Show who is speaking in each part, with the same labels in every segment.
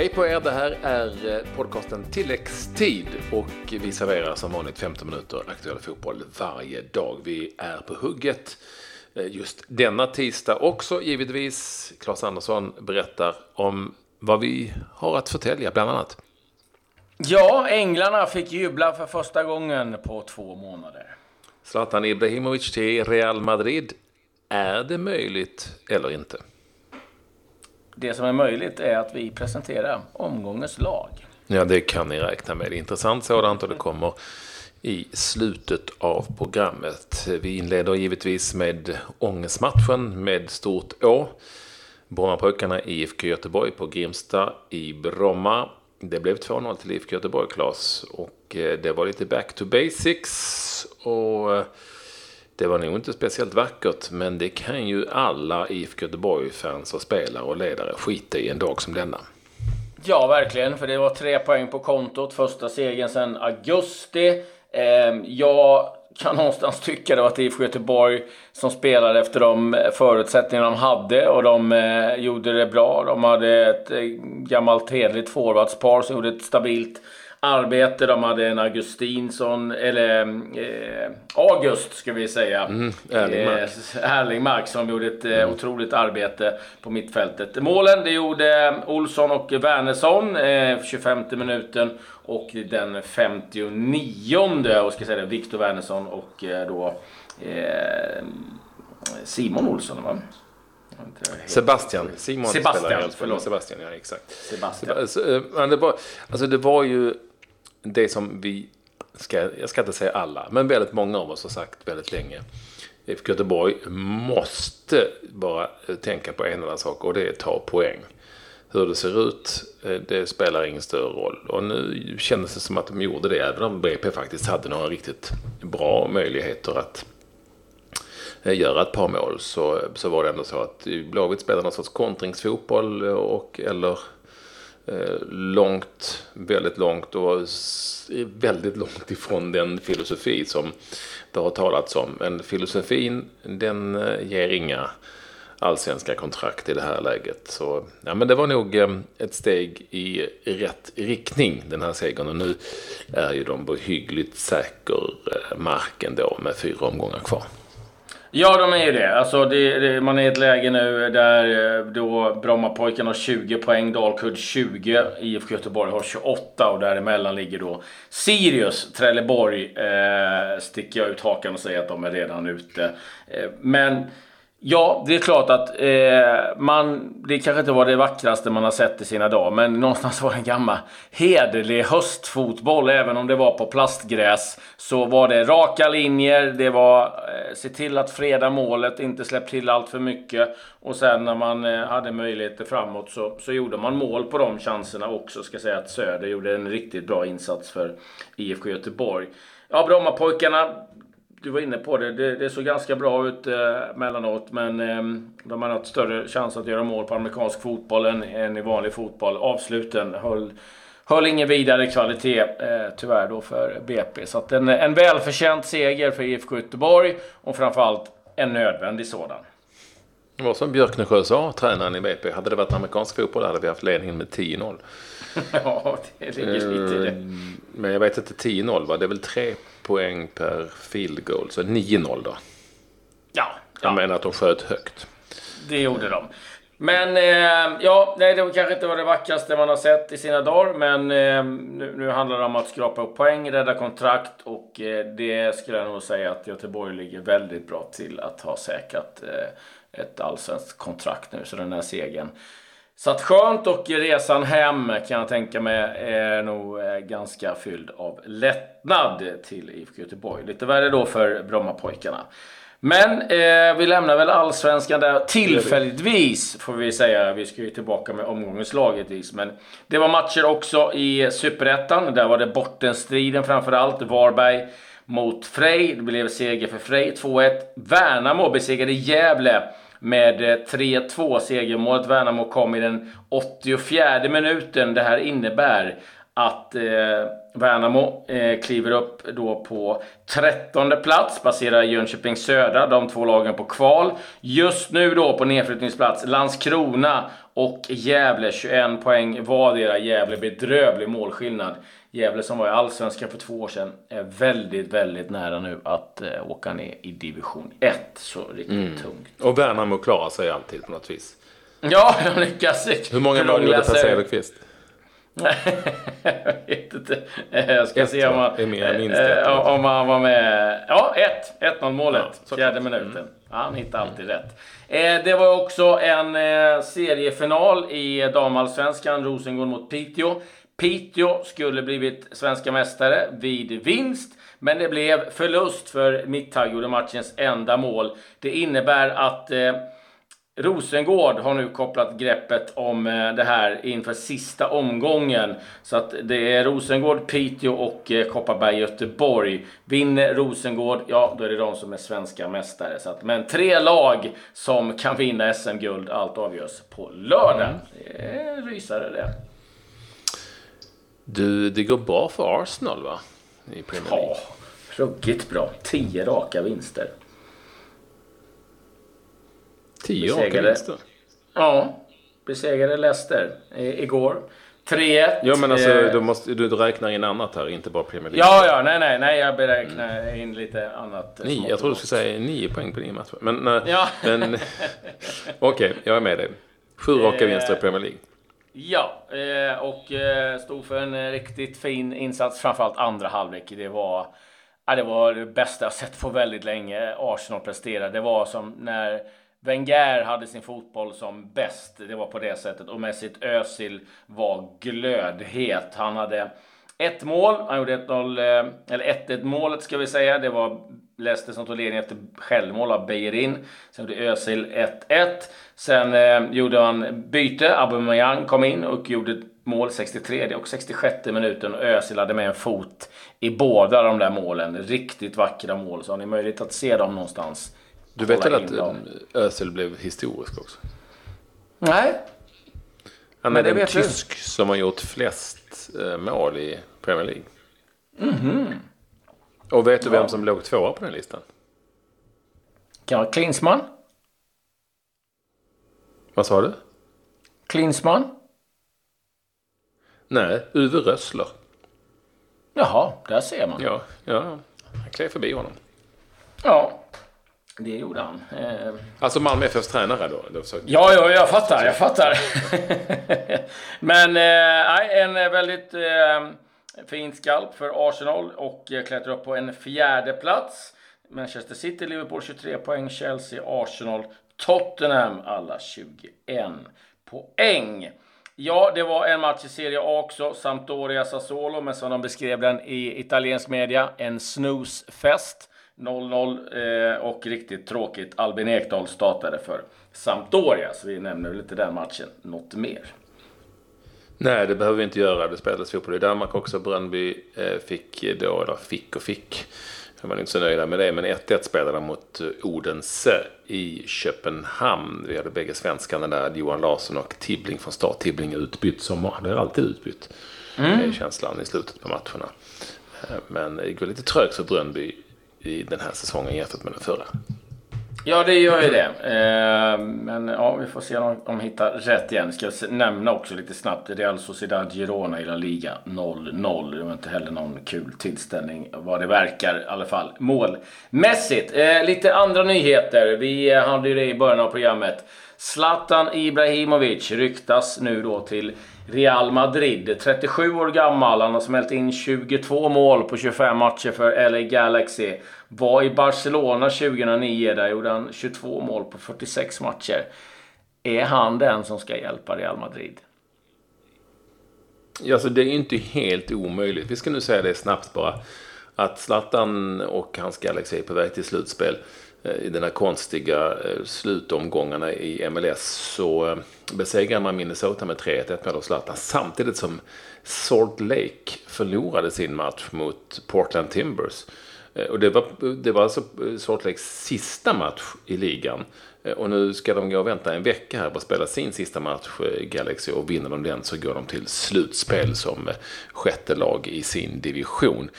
Speaker 1: Hej på er! Det här är eh, podcasten Tilläggstid och vi serverar som vanligt 15 minuter aktuell fotboll varje dag. Vi är på hugget eh, just denna tisdag också givetvis. Claes Andersson berättar om vad vi har att förtälja bland annat.
Speaker 2: Ja, änglarna fick jubla för första gången på två månader.
Speaker 1: Zlatan Ibrahimovic till Real Madrid. Är det möjligt eller inte?
Speaker 2: Det som är möjligt är att vi presenterar omgångens lag.
Speaker 1: Ja, det kan ni räkna med. Intressant sådant och det kommer i slutet av programmet. Vi inleder givetvis med ångestmatchen med stort Å. Brommapojkarna IFK Göteborg på Grimsta i Bromma. Det blev 2-0 till IFK Göteborg, Claes. Och eh, det var lite back to basics. Och eh, det var nog inte speciellt vackert, men det kan ju alla IFK Göteborg-fans och spelare och ledare skita i en dag som denna.
Speaker 2: Ja, verkligen. För det var tre poäng på kontot. Första segern sedan augusti. Ehm, jag kan någonstans tycka det var IFK Göteborg som spelade efter de förutsättningar de hade och de eh, gjorde det bra. De hade ett eh, gammalt hederligt forwardspar som gjorde ett stabilt arbete. De hade en Augustinsson, eller eh, August ska vi säga. Mm,
Speaker 1: Erlingmark.
Speaker 2: Eh, Erlingmark som gjorde ett eh, mm. otroligt arbete på mittfältet. Målen det gjorde Olsson och Wernersson, eh, 25 minuten. Och den 59 och ska säga det, Viktor Wernersson och eh, då eh, Simon Olsson. Va?
Speaker 1: Sebastian. Simon
Speaker 2: Sebastian,
Speaker 1: förlåt. Sebastian, ja exakt.
Speaker 2: Sebastian.
Speaker 1: Eh, men det var, alltså det var ju det som vi, ska, jag ska inte säga alla, men väldigt många av oss har sagt väldigt länge. IFK Göteborg måste bara tänka på en enda sak och det är att ta poäng. Hur det ser ut, eh, det spelar ingen större roll. Och nu kändes det som att de gjorde det, även om BP faktiskt hade några riktigt bra möjligheter att eh, göra ett par mål så, så var det ändå så att Blåvitt spelade någon sorts kontringsfotboll eh, och, eller Eh, långt, väldigt långt och väldigt långt ifrån den filosofi som det har talats om. Men filosofin den eh, ger inga allsvenska kontrakt i det här läget. Så ja, men det var nog eh, ett steg i rätt riktning den här segern. Och nu är ju de på hyggligt säker mark ändå med fyra omgångar kvar.
Speaker 2: Ja, de är ju det. Alltså, det, det, man är i ett läge nu där eh, då Brommapojkarna har 20 poäng, Dalkurd 20, IFK Göteborg har 28 och däremellan ligger då Sirius. Trelleborg eh, sticker jag ut hakan och säger att de är redan ute. Eh, men Ja, det är klart att eh, man, det kanske inte var det vackraste man har sett i sina dagar, men någonstans var det en gammal hederlig höstfotboll. Även om det var på plastgräs så var det raka linjer, det var eh, se till att freda målet, inte släpp till allt för mycket. Och sen när man eh, hade möjligheter framåt så, så gjorde man mål på de chanserna också. Ska säga att Söder gjorde en riktigt bra insats för IFK Göteborg. Ja, Brommapojkarna du var inne på det, det, det såg ganska bra ut eh, mellanåt. Men eh, de har haft större chans att göra mål på amerikansk fotboll än, än i vanlig fotboll. Avsluten höll, höll ingen vidare kvalitet eh, tyvärr då för BP. Så att en, en välförtjänt seger för IFK Göteborg och framförallt en nödvändig sådan.
Speaker 1: Det var som Björknesjö sa, tränaren i BP. Hade det varit amerikansk fotboll hade vi haft ledningen med 10-0.
Speaker 2: ja, det ligger lite i det.
Speaker 1: Ehm, men jag vet inte, 10-0 va? Det är väl tre poäng per field goal. Så 9-0 då.
Speaker 2: Ja.
Speaker 1: Jag ja. menar att de sköt högt.
Speaker 2: Det gjorde de. Men eh, ja, nej, det kanske inte var det vackraste man har sett i sina dagar. Men eh, nu, nu, handlar det om att skrapa upp poäng, rädda kontrakt och eh, det skulle jag nog säga att Göteborg ligger väldigt bra till att ha säkrat eh, ett allsvenskt kontrakt nu. Så den här segern så att skönt och resan hem kan jag tänka mig är nog eh, ganska fylld av lättnad till IFK Göteborg. Lite värre då för Brommapojkarna. Men eh, vi lämnar väl allsvenskan där tillfälligtvis får vi säga. Vi ska ju tillbaka med omgångens lag givetvis. Men det var matcher också i Superettan. Där var det Bortenstriden framförallt. Varberg mot Frej. Det blev seger för Frej 2-1. Värnamo besegrade Gävle med eh, 3-2 segermålet. Värnamo kom i den 84 minuten. Det här innebär att eh, Värnamo eh, kliver upp då på trettonde plats, passerar Jönköping Södra, de två lagen på kval. Just nu då på nedflyttningsplats Landskrona och Gävle, 21 poäng vardera. Gävle bedrövlig målskillnad. Gävle som var i Allsvenskan för två år sedan är väldigt, väldigt nära nu att eh, åka ner i division 1. Så riktigt mm. tungt.
Speaker 1: Och Värnamo klarar sig alltid på något vis.
Speaker 2: Ja, de lyckas.
Speaker 1: Hur många mål gjorde Per Cederqvist?
Speaker 2: Jag vet inte. Jag ska ett, se om han, äh, om han var med. Ja, 1. 1-0 målet. Ja, fjärde minuten. Mm. Han hittar alltid mm. rätt. Eh, det var också en eh, seriefinal i damallsvenskan. Rosengård mot Piteå. Piteå skulle blivit svenska mästare vid vinst. Men det blev förlust för Mittag gjorde matchens enda mål. Det innebär att eh, Rosengård har nu kopplat greppet om eh, det här inför sista omgången. Så att det är Rosengård, Piteå och eh, Kopparberg Göteborg. Vinner Rosengård, ja då är det de som är svenska mästare. Så att, men tre lag som kan vinna SM-guld, allt avgörs på lördag. Mm. Det är rysare det.
Speaker 1: Du, det går bra för Arsenal va?
Speaker 2: I Premier League. Ja, ruggigt bra. Tio raka vinster.
Speaker 1: Tio raka vinster?
Speaker 2: Ja. Besegrade Leicester igår. 3-1.
Speaker 1: Ja men alltså eh, du, måste, du räknar in annat här, inte bara Premier League.
Speaker 2: Ja, ja, nej, nej, nej, jag beräknar mm. in lite annat.
Speaker 1: Nio, jag tror du skulle säga nio poäng på nio matcher. Men, ja. men okej, okay, jag är med dig. Sju raka vinster i Premier League.
Speaker 2: Ja, eh, och eh, stod för en riktigt fin insats, framförallt andra halvlek. Det var, ja, det var det bästa jag sett på väldigt länge. Arsenal presterade. Det var som när Wenger hade sin fotboll som bäst. Det var på det sättet. Och Mesut Özil var glödhet. Han hade ett mål. Han gjorde 1-0, eh, eller 1-1 målet ska vi säga. Det var Leicester som tog ledningen efter självmål av Beirin. Sen gjorde Özil 1-1. Sen eh, gjorde han byte. Aubameyang kom in och gjorde mål 63 och 66 minuten. Och Özil hade med en fot i båda de där målen. Riktigt vackra mål. Så har ni möjlighet att se dem någonstans.
Speaker 1: Du vet väl att dem. Özil blev historisk också?
Speaker 2: Nej.
Speaker 1: Han är den tysk du. som har gjort flest eh, mål i Premier League.
Speaker 2: Mm -hmm.
Speaker 1: Och vet du vem som låg tvåa på den listan?
Speaker 2: Kan vara Klinsmann.
Speaker 1: Vad sa du?
Speaker 2: Klinsmann.
Speaker 1: Nej, Uwe Rössler.
Speaker 2: Jaha, där ser man.
Speaker 1: Ja, ja. Jag klev förbi honom.
Speaker 2: Ja, det gjorde han. Eh...
Speaker 1: Alltså Malmö FFs tränare då? då
Speaker 2: ja, ja, jag fattar, jag fattar. Men eh, en väldigt eh, fin skalp för Arsenal och eh, klättrar upp på en fjärde plats. Manchester City, Liverpool 23 poäng, Chelsea, Arsenal, Tottenham alla 21 poäng. Ja, det var en match i Serie A också. Sampdoria Sassuolo, men som de beskrev den i italiensk media, en snusfest. 0-0 eh, och riktigt tråkigt. Albin Ekdal startade för Sampdoria, så vi nämner lite den matchen. Något mer?
Speaker 1: Nej, det behöver vi inte göra. Det spelades fotboll i Danmark också. Brönnby eh, fick då, eller fick och fick, jag var inte så nöjda med det, men 1-1 spelade mot eh, Odense i Köpenhamn. Vi hade bägge svenskarna där, Johan Larsson och Tibbling från start. Tibbling utbytt som han är alltid utbytt. Mm. känslan i slutet på matcherna. Men det går lite trögt för Brönnby i den här säsongen jämfört med den förra.
Speaker 2: Ja, det gör ju det. Eh, men ja, vi får se om de hittar rätt igen. Ska jag nämna också lite snabbt. Real Sociedad Girona i La Liga 0-0. Det var inte heller någon kul tillställning vad det verkar i alla fall. Målmässigt. Eh, lite andra nyheter. Vi hade ju det i början av programmet. Zlatan Ibrahimovic ryktas nu då till Real Madrid. 37 år gammal. Han har smält in 22 mål på 25 matcher för LA Galaxy. Var i Barcelona 2009. Där gjorde han 22 mål på 46 matcher. Är han den som ska hjälpa Real Madrid?
Speaker 1: Alltså det är inte helt omöjligt. Vi ska nu säga det snabbt bara. Att Zlatan och hans Galaxy är på väg till slutspel. Eh, I den här konstiga eh, slutomgångarna i MLS så eh, besegrade man Minnesota med 3-1 med av Zlatan samtidigt som Salt Lake förlorade sin match mot Portland Timbers. Och det var, det var alltså Salt Lakes sista match i ligan. Eh, och nu ska de gå och vänta en vecka här på att spela sin sista match, eh, Galaxy. Och vinner de den så går de till slutspel som eh, sjätte lag i sin division.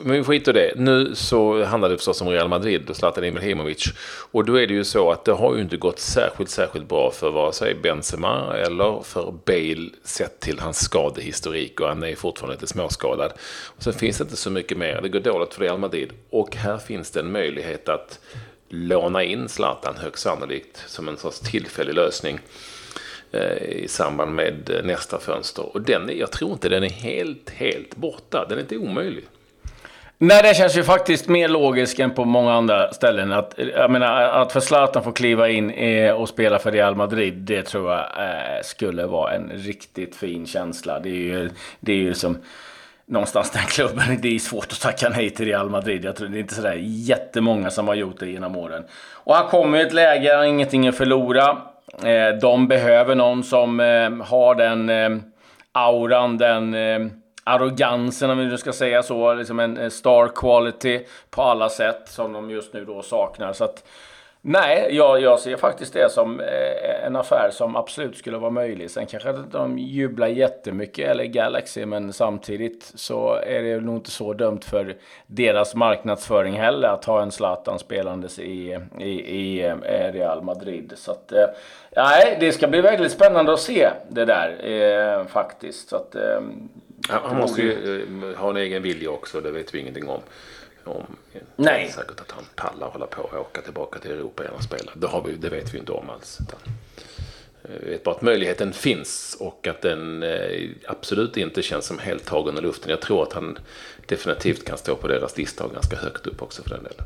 Speaker 1: Men vi skiter det. Nu så handlar det förstås om Real Madrid och Zlatan Ibrahimovic. Och då är det ju så att det har ju inte gått särskilt, särskilt bra för vare sig Benzema eller för Bale sett till hans skadehistorik. Och han är fortfarande lite småskadad. Och sen finns det inte så mycket mer. Det går dåligt för Real Madrid. Och här finns det en möjlighet att låna in Zlatan högst sannolikt som en sorts tillfällig lösning eh, i samband med nästa fönster. Och den, jag tror inte den är helt, helt borta. Den är inte omöjlig.
Speaker 2: Nej, det känns ju faktiskt mer logiskt än på många andra ställen. Att, jag menar, att för Zlatan få kliva in eh, och spela för Real Madrid, det tror jag eh, skulle vara en riktigt fin känsla. Det är ju, det är ju som någonstans den klubben. Det är svårt att tacka nej till Real Madrid. Jag tror det är inte sådär jättemånga som har gjort det genom åren. Och han kommer i ett läge, han har ingenting att förlora. Eh, de behöver någon som eh, har den eh, auran, den eh, arrogansen om vi nu ska säga så. Liksom en eh, star quality på alla sätt som de just nu då saknar. Så att Nej, jag, jag ser faktiskt det som eh, en affär som absolut skulle vara möjlig. Sen kanske de jublar jättemycket, eller Galaxy, men samtidigt så är det nog inte så dumt för deras marknadsföring heller att ha en Zlatan spelandes i, i, i eh, Real Madrid. Så att, eh, nej, det ska bli väldigt spännande att se det där faktiskt. Så att,
Speaker 1: han måste ju ha en egen vilja också, det vet vi ingenting om om.
Speaker 2: Nej.
Speaker 1: Det är säkert att han pallar hålla på och åka tillbaka till Europa igen och spela. Det, har vi, det vet vi inte om alls. Eh, vi vet bara att möjligheten finns och att den eh, absolut inte känns som helt tagen i luften. Jag tror att han definitivt kan stå på deras lista och ganska högt upp också för den delen.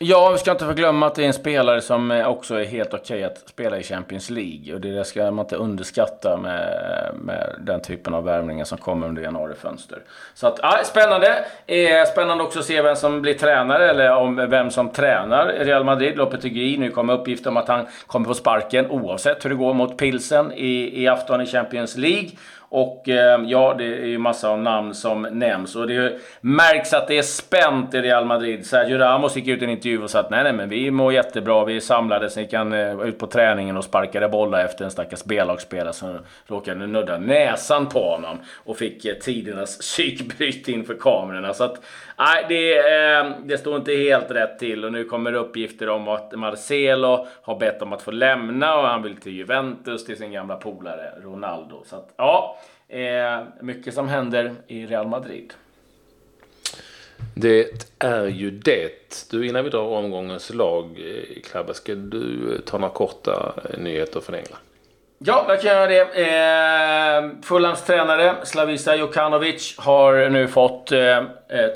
Speaker 2: Ja, vi ska inte förglömma att det är en spelare som eh, också är helt okej okay att spela i Champions League. Och det ska man inte underskatta med, med den typen av värvningar som kommer under januarifönster. Så att, ja, spännande. Eh, spännande också att se vem som blir tränare, eller om vem som tränar Real Madrid. Lopetegui. Nu kommer uppgifter om att han kommer få sparken oavsett hur det går mot Pilsen i, i afton i Champions League. Och eh, ja, det är ju massa av namn som nämns. Och det märks att det är spänt i Real Madrid. Sergio Ramos gick ut i en intervju och sa att nej, nej, men vi mår jättebra. Vi är samlade, sen gick han eh, ut på träningen och sparkade bollar efter en stackars B-lagsspelare som råkade nudda näsan på honom. Och fick eh, tidernas psykbryt inför kamerorna. Så att, nej, det, eh, det står inte helt rätt till. Och nu kommer uppgifter om att Marcelo har bett om att få lämna och han vill till Juventus, till sin gamla polare Ronaldo. Så att, ja. Eh, mycket som händer i Real Madrid.
Speaker 1: Det är ju det. Du, innan vi drar omgångens lag, eh, Klabbe, ska du ta några korta eh, nyheter från England?
Speaker 2: Ja, jag kan göra det. Eh, Fulhams tränare Slavisa Jokanovic har nu fått eh, eh,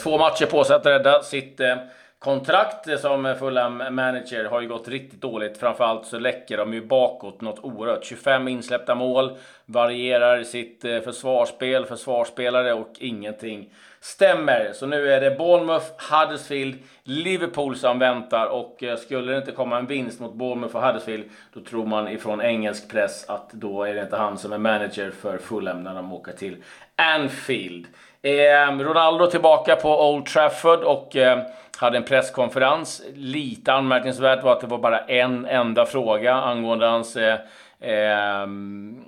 Speaker 2: två matcher på sig att rädda sitt eh, kontrakt som Fulham manager har ju gått riktigt dåligt. Framförallt så läcker de ju bakåt något oerhört. 25 insläppta mål, varierar sitt eh, försvarsspel, försvarsspelare och ingenting stämmer. Så nu är det Bournemouth, Huddersfield, Liverpool som väntar och eh, skulle det inte komma en vinst mot Bournemouth och Huddersfield då tror man ifrån engelsk press att då är det inte han som är manager för Fulham när de åker till Anfield. Eh, Ronaldo tillbaka på Old Trafford och eh, hade en presskonferens. Lite anmärkningsvärt var att det var bara en enda fråga angående hans eh, eh,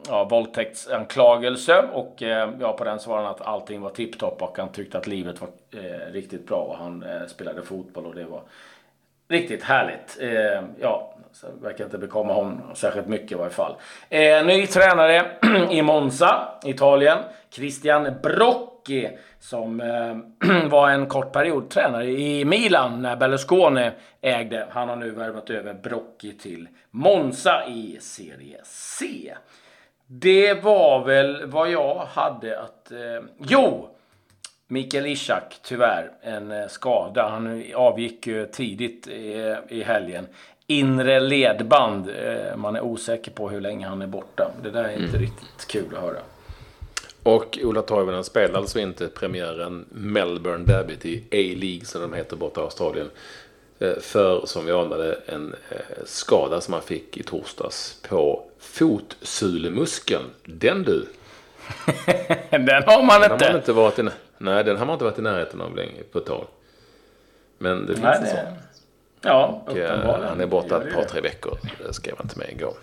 Speaker 2: ja, våldtäktsanklagelse. Och eh, ja, på den svarade han att allting var tipptopp och han tyckte att livet var eh, riktigt bra och han eh, spelade fotboll och det var riktigt härligt. Eh, ja, så verkar inte bekomma honom särskilt mycket i varje fall. Eh, ny tränare i Monza, Italien. Christian Brock. Brocchi som eh, var en kort period tränare i Milan när Berlusconi ägde. Han har nu värvat över Brocchi till Monza i Serie C. Det var väl vad jag hade att... Eh, jo! Mikael Ishak, tyvärr, en eh, skada. Han avgick ju tidigt i, i helgen. Inre ledband. Eh, man är osäker på hur länge han är borta. Det där är inte mm. riktigt kul att höra.
Speaker 1: Och Ola Toivonen spelade alltså inte premiären Melbourne Derby i A-League som de heter borta i Australien. Eh, för, som vi anade, en eh, skada som han fick i torsdags på fotsulemuskeln. Den du!
Speaker 2: den har man
Speaker 1: den
Speaker 2: inte.
Speaker 1: Har man inte varit i, nej, den har man inte varit i närheten av länge på ett tag. Men det finns nej, en sån.
Speaker 2: Ja,
Speaker 1: Och, eh,
Speaker 2: uppenbarligen.
Speaker 1: han är borta ett par, tre veckor. Det skrev han till mig igår.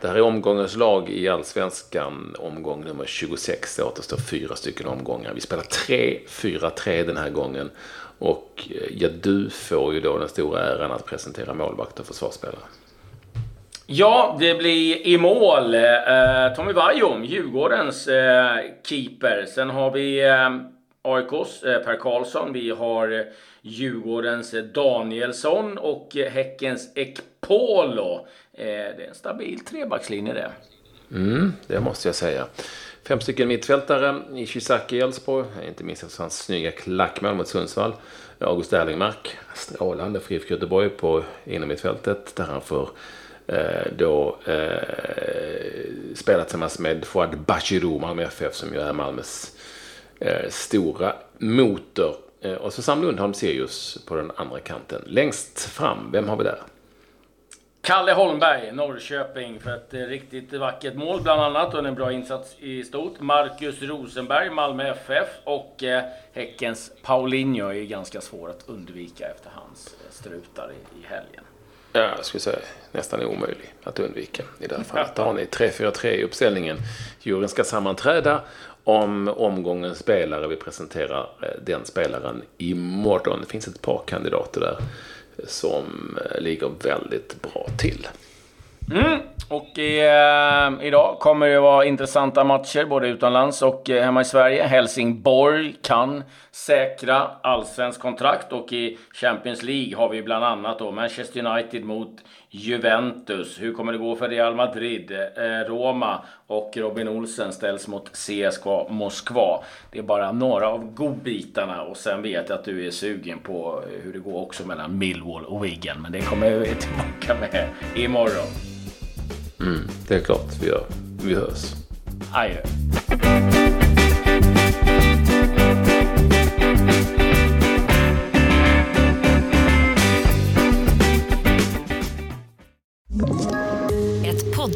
Speaker 1: Det här är omgångens lag i Allsvenskan, omgång nummer 26. Det återstår fyra stycken omgångar. Vi spelar 3-4-3 den här gången. Och eh, ja, du får ju då den stora äran att presentera målvakt och försvarsspelare.
Speaker 2: Ja, det blir i mål eh, Tommy Vaiho, Djurgårdens eh, keeper. Sen har vi eh, AIKs eh, Per Karlsson. Vi har eh, Djurgårdens Danielsson och Häckens Ekpolo. Eh, det är en stabil trebackslinje det.
Speaker 1: Mm, det måste jag säga. Fem stycken mittfältare. Ishizaki i Elfsborg. Inte minst efter hans snygga klackmål mot Sundsvall. August Erlingmark. Strålande för IFK Göteborg på innermittfältet. Där han får eh, då eh, spela tillsammans med Fouad Bachirou, Malmö FF, som ju är Malmös eh, stora motor. Eh, och så Sam Lundholm Sirius på den andra kanten. Längst fram, vem har vi där?
Speaker 2: Kalle Holmberg, Norrköping, för ett eh, riktigt vackert mål bland annat och en bra insats i stort. Marcus Rosenberg, Malmö FF och eh, Häckens Paulinho är ju ganska svår att undvika efter hans strutar i, i helgen.
Speaker 1: Ja, jag skulle säga nästan omöjlig att undvika i det här fallet. Då har ni 3-4-3 i uppställningen. Juryn ska sammanträda om omgångens spelare. Vi presenterar eh, den spelaren imorgon. Det finns ett par kandidater där som eh, ligger väldigt bra till.
Speaker 2: Mm. Och eh, idag kommer det vara intressanta matcher både utomlands och eh, hemma i Sverige. Helsingborg kan säkra allsvensk kontrakt och i Champions League har vi bland annat då Manchester United mot Juventus. Hur kommer det gå för Real Madrid? Eh, Roma och Robin Olsen ställs mot CSKA Moskva. Det är bara några av godbitarna och sen vet jag att du är sugen på hur det går också mellan Millwall och Wigan. Men det kommer vi tillbaka med imorgon.
Speaker 1: Mm, det är klart vi gör. Vi hörs.
Speaker 2: Adjö.